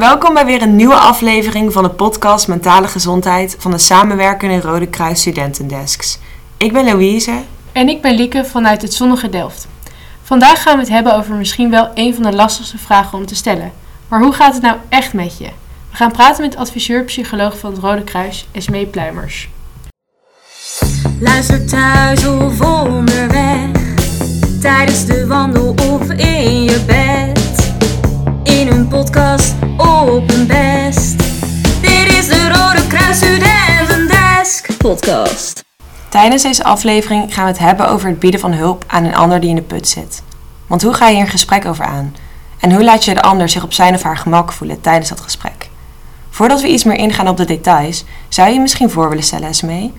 Welkom bij weer een nieuwe aflevering van de podcast Mentale Gezondheid van de samenwerkende Rode Kruis Studentendesks. Ik ben Louise. En ik ben Lieke vanuit het zonnige Delft. Vandaag gaan we het hebben over misschien wel een van de lastigste vragen om te stellen. Maar hoe gaat het nou echt met je? We gaan praten met adviseur-psycholoog van het Rode Kruis, Esmee Pluimers. Luister thuis of onderweg, tijdens de wandel of in je bed. Podcast op een best. Dit is de Rode Kruis Studentendesk podcast. Tijdens deze aflevering gaan we het hebben over het bieden van hulp aan een ander die in de put zit. Want hoe ga je hier een gesprek over aan? En hoe laat je de ander zich op zijn of haar gemak voelen tijdens dat gesprek? Voordat we iets meer ingaan op de details, zou je je misschien voor willen stellen, Esmee?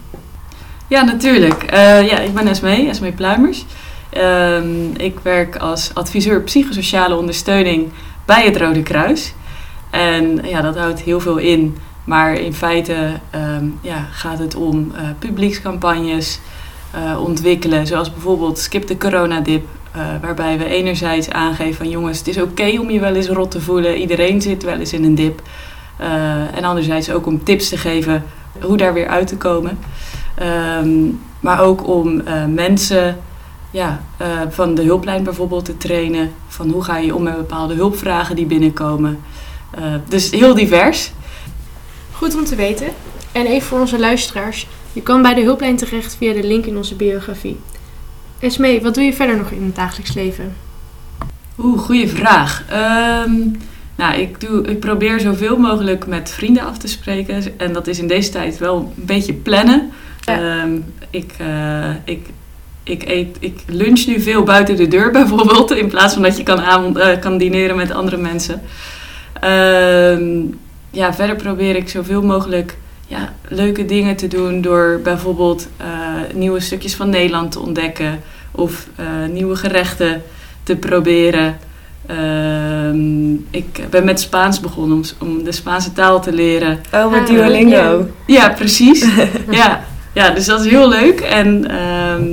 Ja, natuurlijk. Eh, ja, ik ben Esmee, Esmee Pluimers. Ehm, ik werk als adviseur psychosociale ondersteuning bij het Rode Kruis. En ja, dat houdt heel veel in. Maar in feite ehm, ja, gaat het om eh, publiekscampagnes eh, ontwikkelen. Zoals bijvoorbeeld Skip de Coronadip. Uh, waarbij we enerzijds aangeven van jongens, het is oké om je wel eens rot te voelen. Iedereen zit wel eens in een dip. en anderzijds ook om tips te geven hoe daar weer uit te komen. Ehm, maar ook om mensen ja, van de hulplijn bijvoorbeeld te trainen. Van hoe ga je om met bepaalde hulpvragen die binnenkomen. dus heel divers. Goed om te weten. En even voor onze luisteraars. Je kan bij de hulplijn terecht via de link in onze biografie. Esmee, wat doe je verder nog in het dagelijks leven? Oeh, goede vraag. Ehm, nou, ik, doe, ik probeer zoveel mogelijk met vrienden af te spreken. En dat is in deze tijd wel een beetje plannen. Ehm, ik, uh, ik, ik, eet, ik lunch nu veel buiten de deur bijvoorbeeld. In plaats van dat je kan, avond, uh, kan dineren met andere mensen. Ehm, ja, verder probeer ik zoveel mogelijk ja, leuke dingen te doen door bijvoorbeeld uh, nieuwe stukjes van Nederland te ontdekken of uh, nieuwe gerechten te proberen. Uh, ik ben met Spaans begonnen om, om, de Spaanse taal te leren. Oh, met Duolingo. Ja, precies. ja. ja, dus dat is heel leuk. En ehm,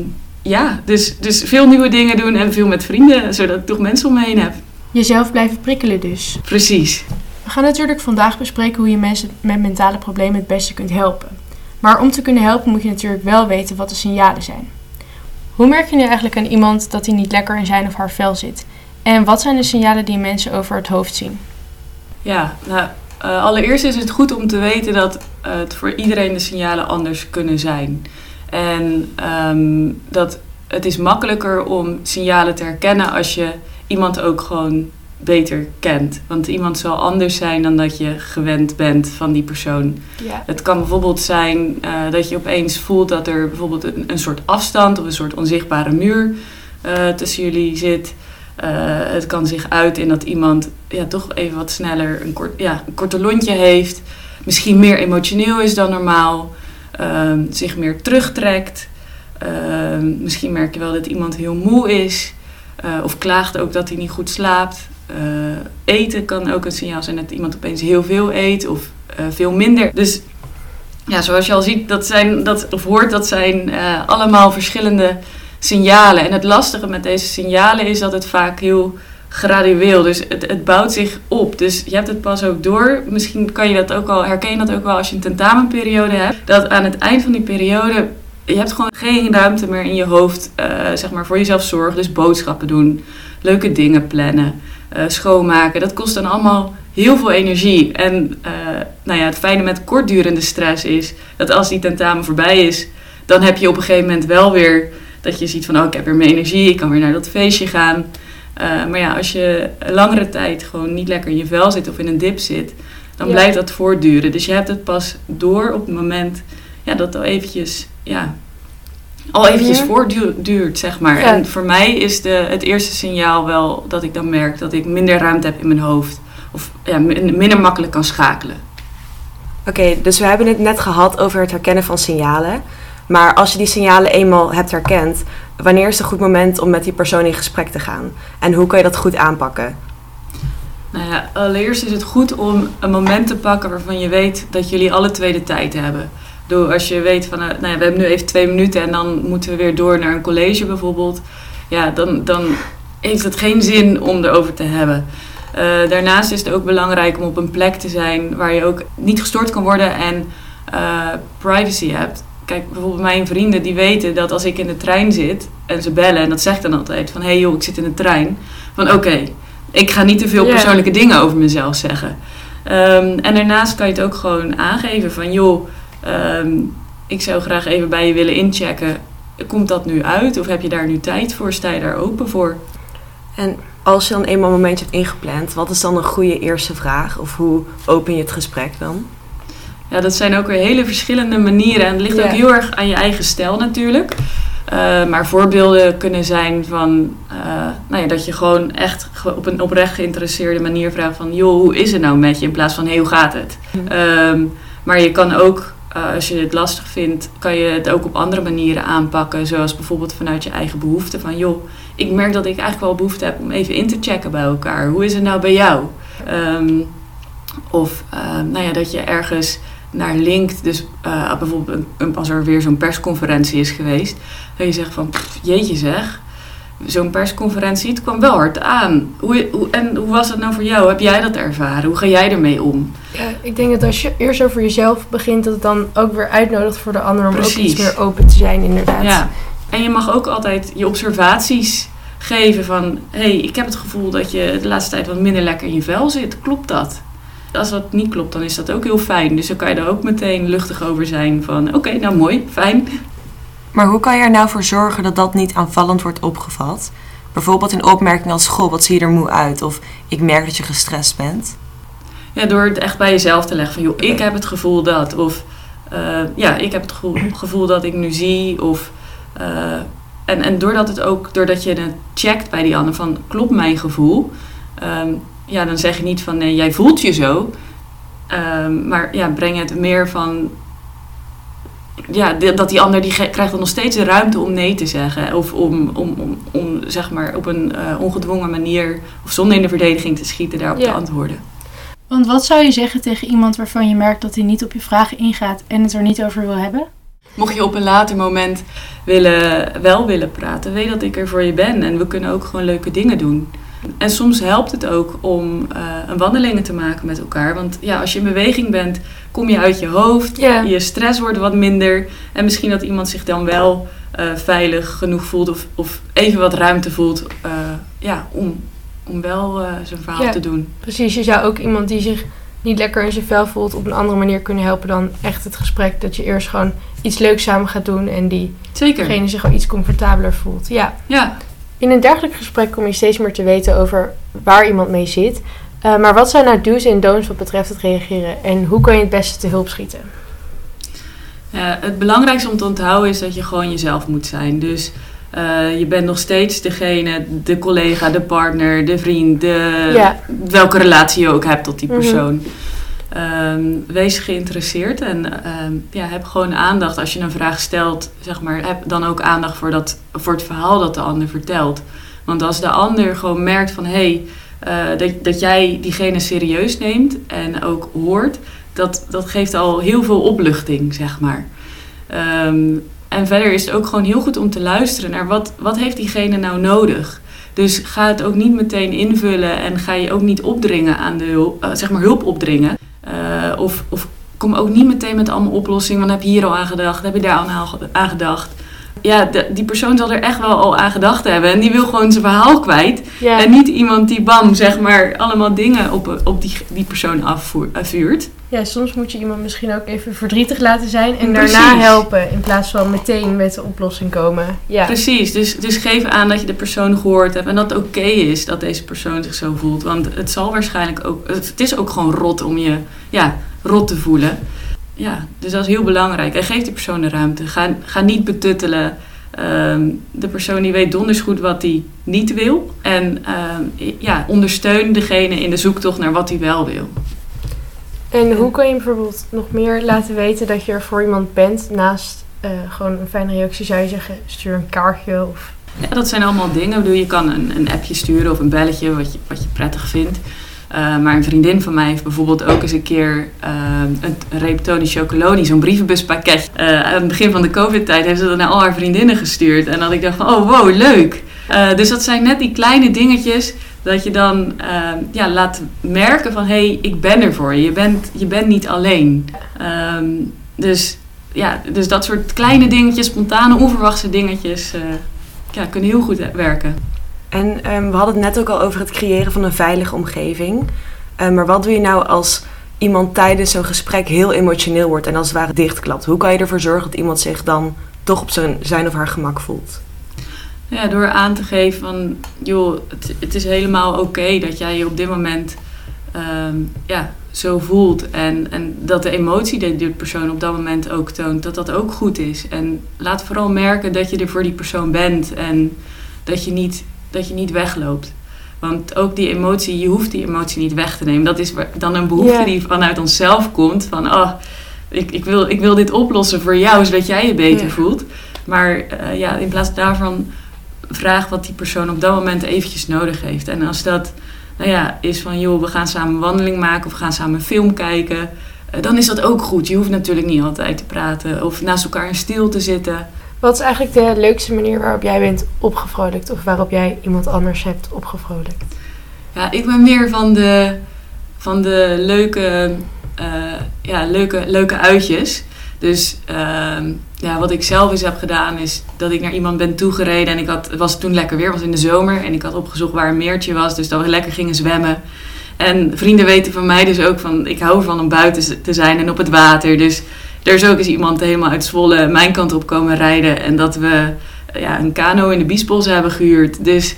ja, dus, dus veel nieuwe dingen doen en veel met vrienden, zodat ik toch mensen om me heen heb. Jezelf blijven prikkelen dus. Precies. We gaan natuurlijk vandaag bespreken hoe je mensen met mentale problemen het beste kunt helpen. Maar om te kunnen helpen moet je natuurlijk wel weten wat de signalen zijn. Hoe merk je nu eigenlijk aan iemand dat hij niet lekker in zijn of haar vel zit? En wat zijn de signalen die mensen over het hoofd zien? Ja, nou, uh, allereerst is het goed om te weten dat uh, het voor iedereen de signalen anders kunnen zijn. En um, dat het is makkelijker om signalen te herkennen als je iemand ook gewoon beter kent. Want iemand zal anders zijn dan dat je gewend bent van die persoon. Ja. Het kan bijvoorbeeld zijn uh, dat je opeens voelt dat er bijvoorbeeld een, een, soort afstand of een soort onzichtbare muur uh, tussen jullie zit. Uh, het kan zich uit in dat iemand ja, toch even wat sneller een, kort, ja, een korte lontje heeft. Misschien meer emotioneel is dan normaal. Ehm, zich meer terugtrekt. Ehm, misschien merk je wel dat iemand heel moe is. of klaagt ook dat hij niet goed slaapt. Uh, eten kan ook een signaal zijn dat iemand opeens heel veel eet of uh, veel minder. Dus ja, zoals je al ziet, dat zijn, dat, of hoort, dat zijn allemaal verschillende signalen. En het lastige met deze signalen is dat het vaak heel gradueel, dus het, het bouwt zich op. Dus je hebt het pas ook door. Misschien kan je dat ook al, herken je dat ook wel als je een tentamenperiode hebt. Dat aan het eind van die periode, je hebt gewoon geen ruimte meer in je hoofd, zeg maar, voor jezelf zorgen. Dus boodschappen doen, leuke dingen plannen. Uh, schoonmaken. Dat kost dan allemaal heel veel energie. En uh, nou ja, het fijne met kortdurende stress is dat als die tentamen voorbij is, dan heb je op een gegeven moment wel weer dat je ziet van oh, ik heb weer meer energie, ik kan weer naar dat feestje gaan. Uh, maar ja, als je langere tijd gewoon niet lekker in je vel zit of in een dip zit, dan ja. blijft dat voortduren. Dus je hebt het pas door op het moment ja, dat al eventjes ja, al eventjes voortduurt, zeg maar. Ja. En voor mij is de, het eerste signaal wel dat ik dan merk dat ik minder ruimte heb in mijn hoofd. Of ja, minder makkelijk kan schakelen. Oké, okay, dus we hebben het net gehad over het herkennen van signalen. Maar als je die signalen eenmaal hebt herkend, wanneer is een goed moment om met die persoon in gesprek te gaan? En hoe kan je dat goed aanpakken? Nou ja, allereerst is het goed om een moment te pakken waarvan je weet dat jullie alle twee de tijd hebben. Door als je weet van, nou ja, we hebben nu even twee minuten en dan moeten we weer door naar een college bijvoorbeeld. Ja, dan, dan heeft het geen zin om erover te hebben. Eh, daarnaast is het ook belangrijk om op een plek te zijn waar je ook niet gestoord kan worden en eh, privacy hebt. Kijk, bijvoorbeeld mijn vrienden die weten dat als ik in de trein zit en ze bellen, en dat zegt dan altijd van hé hey joh, ik zit in de trein. Van oké, ik ga niet te veel persoonlijke dingen over mezelf zeggen. Ehm, en daarnaast kan je het ook gewoon aangeven van joh, ehm, ik zou graag even bij je willen inchecken. Komt dat nu uit of heb je daar nu tijd voor? Sta je daar open voor? En als je dan eenmaal een momentje hebt ingepland, wat is dan een goede eerste vraag? Of hoe open je het gesprek dan? Ja, dat zijn ook weer hele verschillende manieren. En het ligt ook heel erg aan je eigen stijl natuurlijk. Eh, maar voorbeelden kunnen zijn van eh, nou ja, dat je gewoon echt op een oprecht geïnteresseerde manier vraagt van joh, hoe is het nou met je? In plaats van hey, hoe gaat het? Mhm. Ehm, maar je kan ook, eh, als je het lastig vindt, kan je het ook op andere manieren aanpakken. Zoals bijvoorbeeld vanuit je eigen behoefte. Van joh, ik merk dat ik eigenlijk wel behoefte heb om even in te checken bij elkaar. Hoe is het nou bij jou? Ehm, of nou ja, dat je ergens naar linkt. Dus eh, bijvoorbeeld een, een- als er weer zo'n persconferentie is geweest. Dat je zegt van pff, jeetje zeg. Zo'n persconferentie, het kwam wel hard aan. Hoe, hoe, en hoe was het nou voor jou? Heb jij dat ervaren? Hoe ga jij ermee om? Ja, ik denk dat als je eerst over jezelf begint, dat het dan ook weer uitnodigt voor de ander om ook Precies. iets meer open te zijn, inderdaad. Ja. En je mag ook altijd je observaties geven van... hé, hey, ik heb het gevoel dat je de laatste tijd wat minder lekker in je vel zit. Klopt dat? Als dat niet klopt, dan is dat ook heel fijn. Dus dan kan je er ook meteen luchtig over zijn van... oké, nou mooi, fijn. Maar hoe kan je er nou voor zorgen dat dat niet aanvallend wordt opgevat? Bijvoorbeeld een opmerking als, goh, wat zie je er moe uit? Of, ik merk dat je gestrest bent. Ja, door het echt bij jezelf te leggen van... joh, ik heb het gevoel dat... of eh, ja, ik heb het gevoel, dat ik nu zie... of... eh, en, en doordat het ook, doordat je het checkt bij die ander van klopt mijn gevoel, Ehm, ja, dan zeg je niet van nee, jij voelt je zo, Ehm, maar ja, breng het meer van ja, dat die ander die krijgt dan nog steeds de ruimte om nee te zeggen of om, om, om, om zeg maar op een eh, ongedwongen manier of zonder in de verdediging te schieten daarop Ja. te antwoorden. Want wat zou je zeggen tegen iemand waarvan je merkt dat hij niet op je vragen ingaat en het er niet over wil hebben? Mocht je op een later moment willen, wel willen praten, weet dat ik er voor je ben. En we kunnen ook gewoon leuke dingen doen. En soms helpt het ook om eh, een wandelingen te maken met elkaar. Want ja, als je in beweging bent, kom je uit je hoofd. Je stress wordt wat minder. En misschien dat iemand zich dan wel eh, veilig genoeg voelt of, of even wat ruimte voelt eh, ja, om, om wel zijn verhaal te doen. Precies, je zou ook iemand die zich niet lekker in zijn vel voelt op een andere manier kunnen helpen dan echt het gesprek. Dat je eerst gewoon iets leuks samen gaat doen en Zeker. diegene zich al iets comfortabeler voelt. Ja. Ja. In een dergelijk gesprek kom je steeds meer te weten over waar iemand mee zit. Eh, maar wat zijn nou do's en don'ts wat betreft het reageren? En hoe kan je het beste te hulp schieten? Ja, het belangrijkste om te onthouden is dat je gewoon jezelf moet zijn. Dus eh, je bent nog steeds degene, de collega, de partner, de vriend, de, Ja. welke relatie je ook hebt tot die Mhm. persoon. Ehm, wees geïnteresseerd en ehm, ja, heb gewoon aandacht als je een vraag stelt. Zeg maar, heb dan ook aandacht voor, dat, voor het verhaal dat de ander vertelt. Want als de ander gewoon merkt van hé, hey, eh, dat, dat jij diegene serieus neemt en ook hoort, dat, dat geeft al heel veel opluchting, zeg maar. Ehm, en verder is het ook gewoon heel goed om te luisteren naar wat, wat heeft diegene nou nodig. Dus ga het ook niet meteen invullen en ga je ook niet opdringen aan de hulp, eh, zeg maar hulp opdringen. Eh, of, of kom ook niet meteen met allemaal oplossingen, want heb je hier al aan gedacht, heb je daar al aan- gedacht. Ja, de- die persoon zal er echt wel al aan gedacht hebben en die wil gewoon zijn verhaal kwijt. En niet iemand die bam, zeg maar, allemaal dingen op, op die, die persoon afvoer- afvuurt. ja, soms moet je iemand misschien ook even verdrietig laten zijn en Precies. daarna helpen. In plaats van meteen met de oplossing komen. Ja, Precies, dus, dus geef aan dat je de persoon gehoord hebt en dat het oké is dat deze persoon zich zo voelt. Want het zal waarschijnlijk ook, het is ook gewoon rot om je ja, rot te voelen. Ja, dus dat is heel belangrijk. En geef die persoon de ruimte. Ga, ga niet betuttelen. Ehm, de persoon die weet donders goed wat hij niet wil. En ehm, ja, ondersteun degene in de zoektocht naar wat hij wel wil. En hoe kan je bijvoorbeeld nog meer laten weten dat je er voor iemand bent naast eh, gewoon een fijne reactie? Zou je zeggen, stuur een kaartje of... Ja, dat zijn allemaal dingen. Ik bedoel, je kan een, een appje sturen of een belletje, wat je, wat je prettig vindt. Uh, maar een vriendin van mij heeft bijvoorbeeld ook eens een keer uh, een, reep Tony zo'n brievenbuspakket. Uh, aan het begin van de COVID-tijd heeft ze dat naar al haar vriendinnen gestuurd. En dat ik dacht van, oh wow, leuk. Dus dat zijn net die kleine dingetjes Dat je dan eh, ja, laat merken van hé, hey, ik ben er voor je. Je bent, je bent niet alleen. Ehm, dus, ja, dus dat soort kleine dingetjes, spontane, onverwachte dingetjes, eh, ja, kunnen heel goed werken. En ehm, we hadden het net ook al over het creëren van een veilige omgeving. Ehm, maar wat doe je nou als iemand tijdens zo'n gesprek heel emotioneel wordt en als het ware dichtklapt? Hoe kan je ervoor zorgen dat iemand zich dan toch op zijn, zijn of haar gemak voelt? Ja, door aan te geven van, joh, het, het is helemaal oké dat jij je op dit moment ehm, ja, zo voelt. En, en dat de emotie die die persoon op dat moment ook toont, dat dat ook goed is. En laat vooral merken dat je er voor die persoon bent en dat je niet, dat je niet wegloopt. Want ook die emotie, je hoeft die emotie niet weg te nemen. Dat is dan een behoefte die vanuit onszelf komt. Van, oh, ik, ik, wil, ik wil dit oplossen voor jou, zodat jij je beter voelt. Maar eh, ja, in plaats daarvan vraag wat die persoon op dat moment eventjes nodig heeft. En als dat nou ja, is van, joh, we gaan samen een wandeling maken of we gaan samen een film kijken, eh, dan is dat ook goed. Je hoeft natuurlijk niet altijd te praten of naast elkaar in stil te zitten. Wat is eigenlijk de leukste manier waarop jij bent opgevrolijkt of waarop jij iemand anders hebt opgevrolijkt? Ja, ik ben meer van de, van de leuke, eh, ja, leuke, leuke uitjes. Dus ehm, ja, wat ik zelf eens heb gedaan is dat ik naar iemand ben toegereden. En ik had, het was toen lekker weer, was in de zomer. En ik had opgezocht waar een meertje was, dus dat we lekker gingen zwemmen. En vrienden weten van mij dus ook van, ik hou ervan om buiten te zijn en op het water. Dus er is ook eens iemand helemaal uit Zwolle mijn kant op komen rijden. En dat we eh, ja, een kano in de Biesbos hebben gehuurd. Dus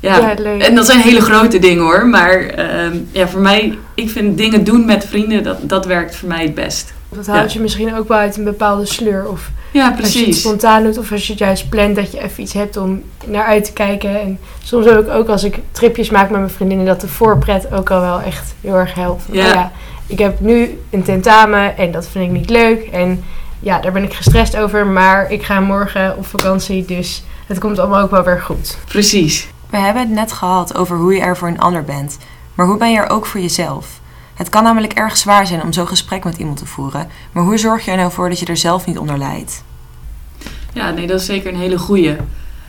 ja, en dat zijn hele grote dingen hoor. Maar ehm, ja, voor mij, ik vind dingen doen met vrienden, dat, dat werkt voor mij het best. Dat houdt je misschien ook wel uit een bepaalde sleur. Of Ja, als je het precies. spontaan doet of als je het juist plant dat je even iets hebt om naar uit te kijken. En soms heb ik ook als ik tripjes maak met mijn vriendinnen dat de voorpret ook al wel echt heel erg helpt. Ja. oh ja, ik heb nu een tentamen en dat vind ik niet leuk. En ja, daar ben ik gestrest over, maar ik ga morgen op vakantie, dus het komt allemaal ook wel weer goed. Precies. We hebben het net gehad over hoe je er voor een ander bent. Maar hoe ben je er ook voor jezelf? Het kan namelijk erg zwaar zijn om zo'n gesprek met iemand te voeren. Maar hoe zorg je er nou voor dat je er zelf niet onder lijdt? Ja, nee, dat is zeker een hele goeie.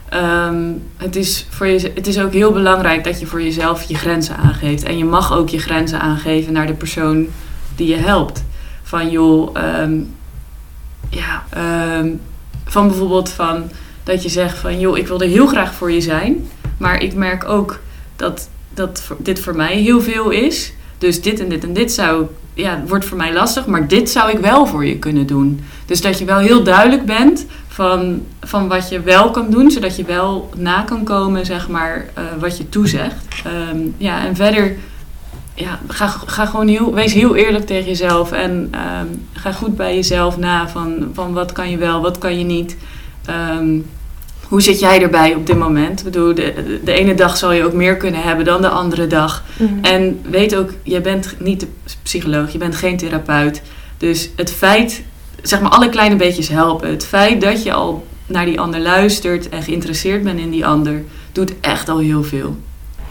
Ehm, het, is voor je, het is ook heel belangrijk dat je voor jezelf je grenzen aangeeft. En je mag ook je grenzen aangeven naar de persoon die je helpt. Van joh, ehm, ja, ehm, van bijvoorbeeld van dat je zegt van joh, ik wil er heel graag voor je zijn. Maar ik merk ook dat, dat dit voor mij heel veel is. Dus dit en dit en dit zou, ja, wordt voor mij lastig. Maar dit zou ik wel voor je kunnen doen. Dus dat je wel heel duidelijk bent van, van wat je wel kan doen, zodat je wel na kan komen, zeg maar, eh, wat je toezegt. Ehm, ja, en verder, ja, ga, ga gewoon heel, wees heel eerlijk tegen jezelf en ehm, ga goed bij jezelf na van, van wat kan je wel, wat kan je niet. Ehm, hoe zit jij erbij op dit moment? Ik bedoel, de, de ene dag zal je ook meer kunnen hebben dan de andere dag. En weet ook, je bent niet de psycholoog, je bent geen therapeut. Dus het feit, zeg maar alle kleine beetjes helpen. Het feit dat je al naar die ander luistert en geïnteresseerd bent in die ander, doet echt al heel veel.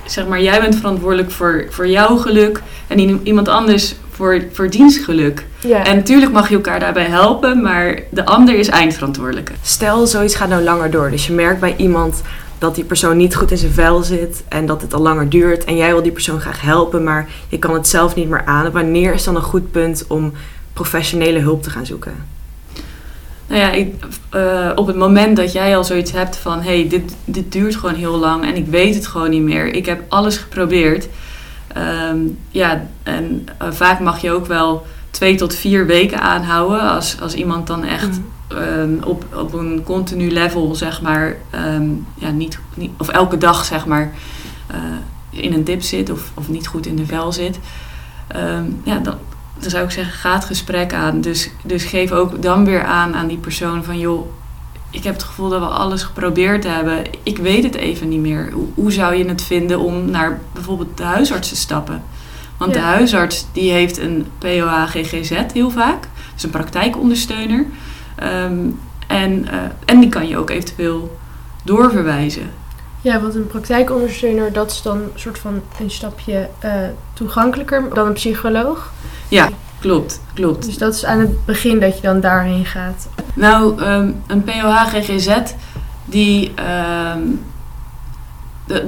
Zeg maar, jij bent verantwoordelijk voor, voor jouw geluk en iemand anders voor, voor diens geluk. Ja. En natuurlijk mag je elkaar daarbij helpen, maar de ander is eindverantwoordelijke. Stel, zoiets gaat nou langer door. Dus je merkt bij iemand dat die persoon niet goed in zijn vel zit en dat het al langer duurt. En jij wil die persoon graag helpen, maar je kan het zelf niet meer aan. Wanneer is dan een goed punt om professionele hulp te gaan zoeken? Nou ja, ik, eh, op het moment dat jij al zoiets hebt van... hé, hey, dit, dit duurt gewoon heel lang en ik weet het gewoon niet meer. Ik heb alles geprobeerd. Ehm, ja, en eh, vaak mag je ook wel twee tot vier weken aanhouden... als, als iemand dan echt ehm, op, op een continu level, zeg maar... ehm, ja, niet, niet, of elke dag, zeg maar, eh, in een dip zit of, of niet goed in de vel zit... Ja, dan, dan zou ik zeggen, ga het gesprek aan. Dus, dus geef ook dan weer aan aan die persoon van... joh, ik heb het gevoel dat we alles geprobeerd hebben. Ik weet het even niet meer. Hoe, hoe zou je het vinden om naar bijvoorbeeld de huisarts te stappen? Want de huisarts die heeft een POH-GGZ heel vaak. Dus een praktijkondersteuner. Ehm, en, eh, en die kan je ook eventueel doorverwijzen. Ja, want een praktijkondersteuner, dat is dan een soort van een stapje eh, toegankelijker dan een psycholoog. Ja, klopt, klopt. Dus dat is aan het begin dat je dan daarheen gaat. Nou, ehm, een POH-GGZ, die, ehm,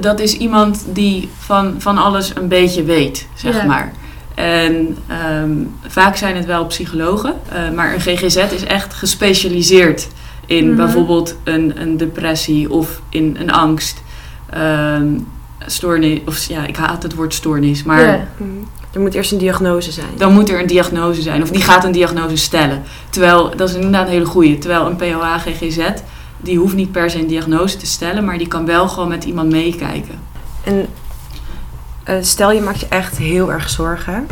dat is iemand die van, van alles een beetje weet, zeg Ja. maar. En ehm, vaak zijn het wel psychologen, eh, maar een GGZ is echt gespecialiseerd in Mhm. bijvoorbeeld een, een depressie of in een angst. ehm, stoornis, of ja, ik haat het woord stoornis, maar Ja. Er moet eerst een diagnose zijn. dan moet er een diagnose zijn. Of die gaat een diagnose stellen. Terwijl, dat is inderdaad een hele goeie. Terwijl een POA GGZ, die hoeft niet per se een diagnose te stellen, maar die kan wel gewoon met iemand meekijken. En eh, stel je maakt je echt heel erg zorgen,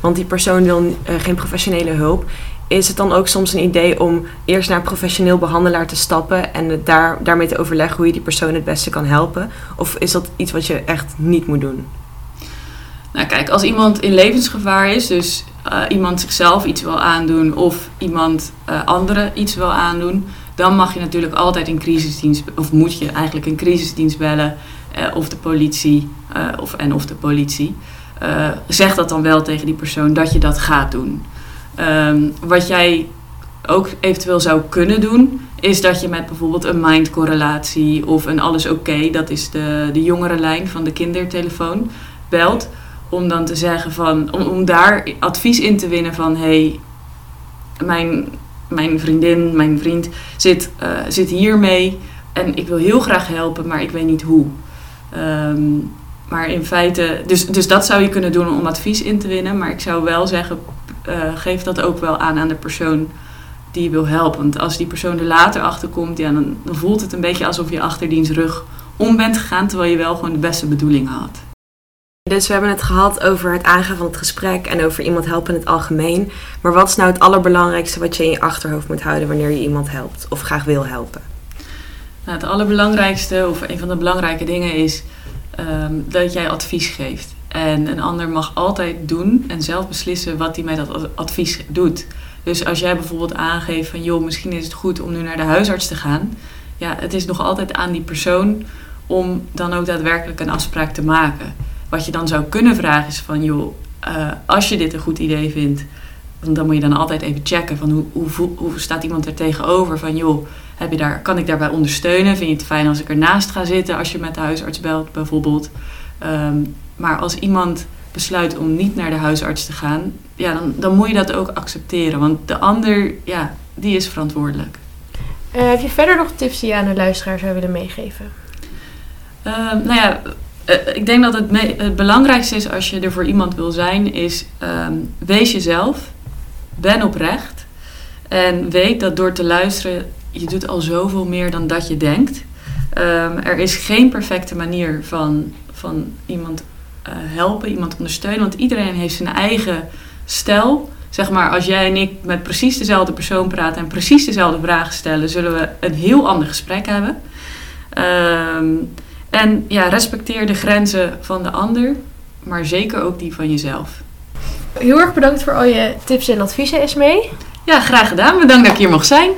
want die persoon wil eh, geen professionele hulp. Is het dan ook soms een idee om eerst naar een professioneel behandelaar te stappen en daar, daarmee te overleggen hoe je die persoon het beste kan helpen? Of is dat iets wat je echt niet moet doen? Nou kijk, als iemand in levensgevaar is, dus eh, iemand zichzelf iets wil aandoen of iemand eh, anderen iets wil aandoen, dan mag je natuurlijk altijd een crisisdienst, of moet je eigenlijk een crisisdienst bellen eh, of de politie, of, en of de politie. Zeg dat dan wel tegen die persoon dat je dat gaat doen. Ehm, wat jij ook eventueel zou kunnen doen, is dat je met bijvoorbeeld een mind-correlatie of een alles oké, dat is de, de jongerenlijn van de kindertelefoon, belt om dan te zeggen van, om, daar advies in te winnen van hey, mijn, mijn vriendin, mijn vriend zit, eh, zit hiermee en ik wil heel graag helpen, maar ik weet niet hoe. Ehm, maar in feite, dus, dus dat zou je kunnen doen om advies in te winnen, maar ik zou wel zeggen, eh, geef dat ook wel aan aan de persoon die je wil helpen. Want als die persoon er later achter komt, ja, dan, dan voelt het een beetje alsof je achter diens rug om bent gegaan, terwijl je wel gewoon de beste bedoelingen had. Dus we hebben het gehad over het aangaan van het gesprek en over iemand helpen in het algemeen. Maar wat is nou het allerbelangrijkste wat je in je achterhoofd moet houden wanneer je iemand helpt of graag wil helpen? Nou, het allerbelangrijkste, of een van de belangrijke dingen, is ehm, dat jij advies geeft. En een ander mag altijd doen en zelf beslissen wat hij met dat ad- advies doet. Dus als jij bijvoorbeeld aangeeft van, joh, misschien is het goed om nu naar de huisarts te gaan. Ja, het is nog altijd aan die persoon om dan ook daadwerkelijk een afspraak te maken. Wat je dan zou kunnen vragen is van, joh, eh, als je dit een goed idee vindt, want dan moet je dan altijd even checken van hoe, hoe, hoe staat iemand er tegenover van, joh, heb je daar, kan ik daarbij ondersteunen? Vind je het fijn als ik ernaast ga zitten als je met de huisarts belt bijvoorbeeld? Ehm, maar als iemand besluit om niet naar de huisarts te gaan, ja, dan, dan moet je dat ook accepteren. Want de ander, ja, die is verantwoordelijk. Eh, heb je verder nog tips die je aan de luisteraar zou willen meegeven? Ehm, nou ja, eh, ik denk dat het, me- het belangrijkste is als je er voor iemand wil zijn, is ehm, wees jezelf, ben oprecht en weet dat door te luisteren, je doet al zoveel meer dan dat je denkt. Er is geen perfecte manier van, van iemand eh, helpen, iemand ondersteunen, want iedereen heeft zijn eigen stijl. Zeg maar, als jij en ik met precies dezelfde persoon praten en precies dezelfde vragen stellen, zullen we een heel ander gesprek hebben. Ehm, en ja, respecteer de grenzen van de ander, maar zeker ook die van jezelf. Heel erg bedankt voor al je tips en adviezen, Esmee. Ja, graag gedaan. Bedankt dat ik hier mocht zijn.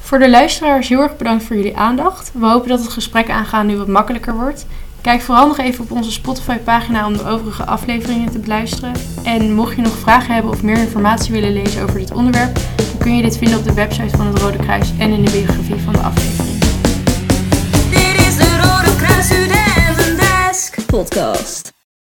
Voor de luisteraars heel erg bedankt voor jullie aandacht. We hopen dat het gesprek aangaan nu wat makkelijker wordt. Kijk vooral nog even op onze Spotify-pagina om de overige afleveringen te beluisteren. En mocht je nog vragen hebben of meer informatie willen lezen over dit onderwerp, dan kun je dit vinden op de website van het Rode Kruis en in de biografie van de aflevering. Dit is de Rode Kruis Studentendesk podcast.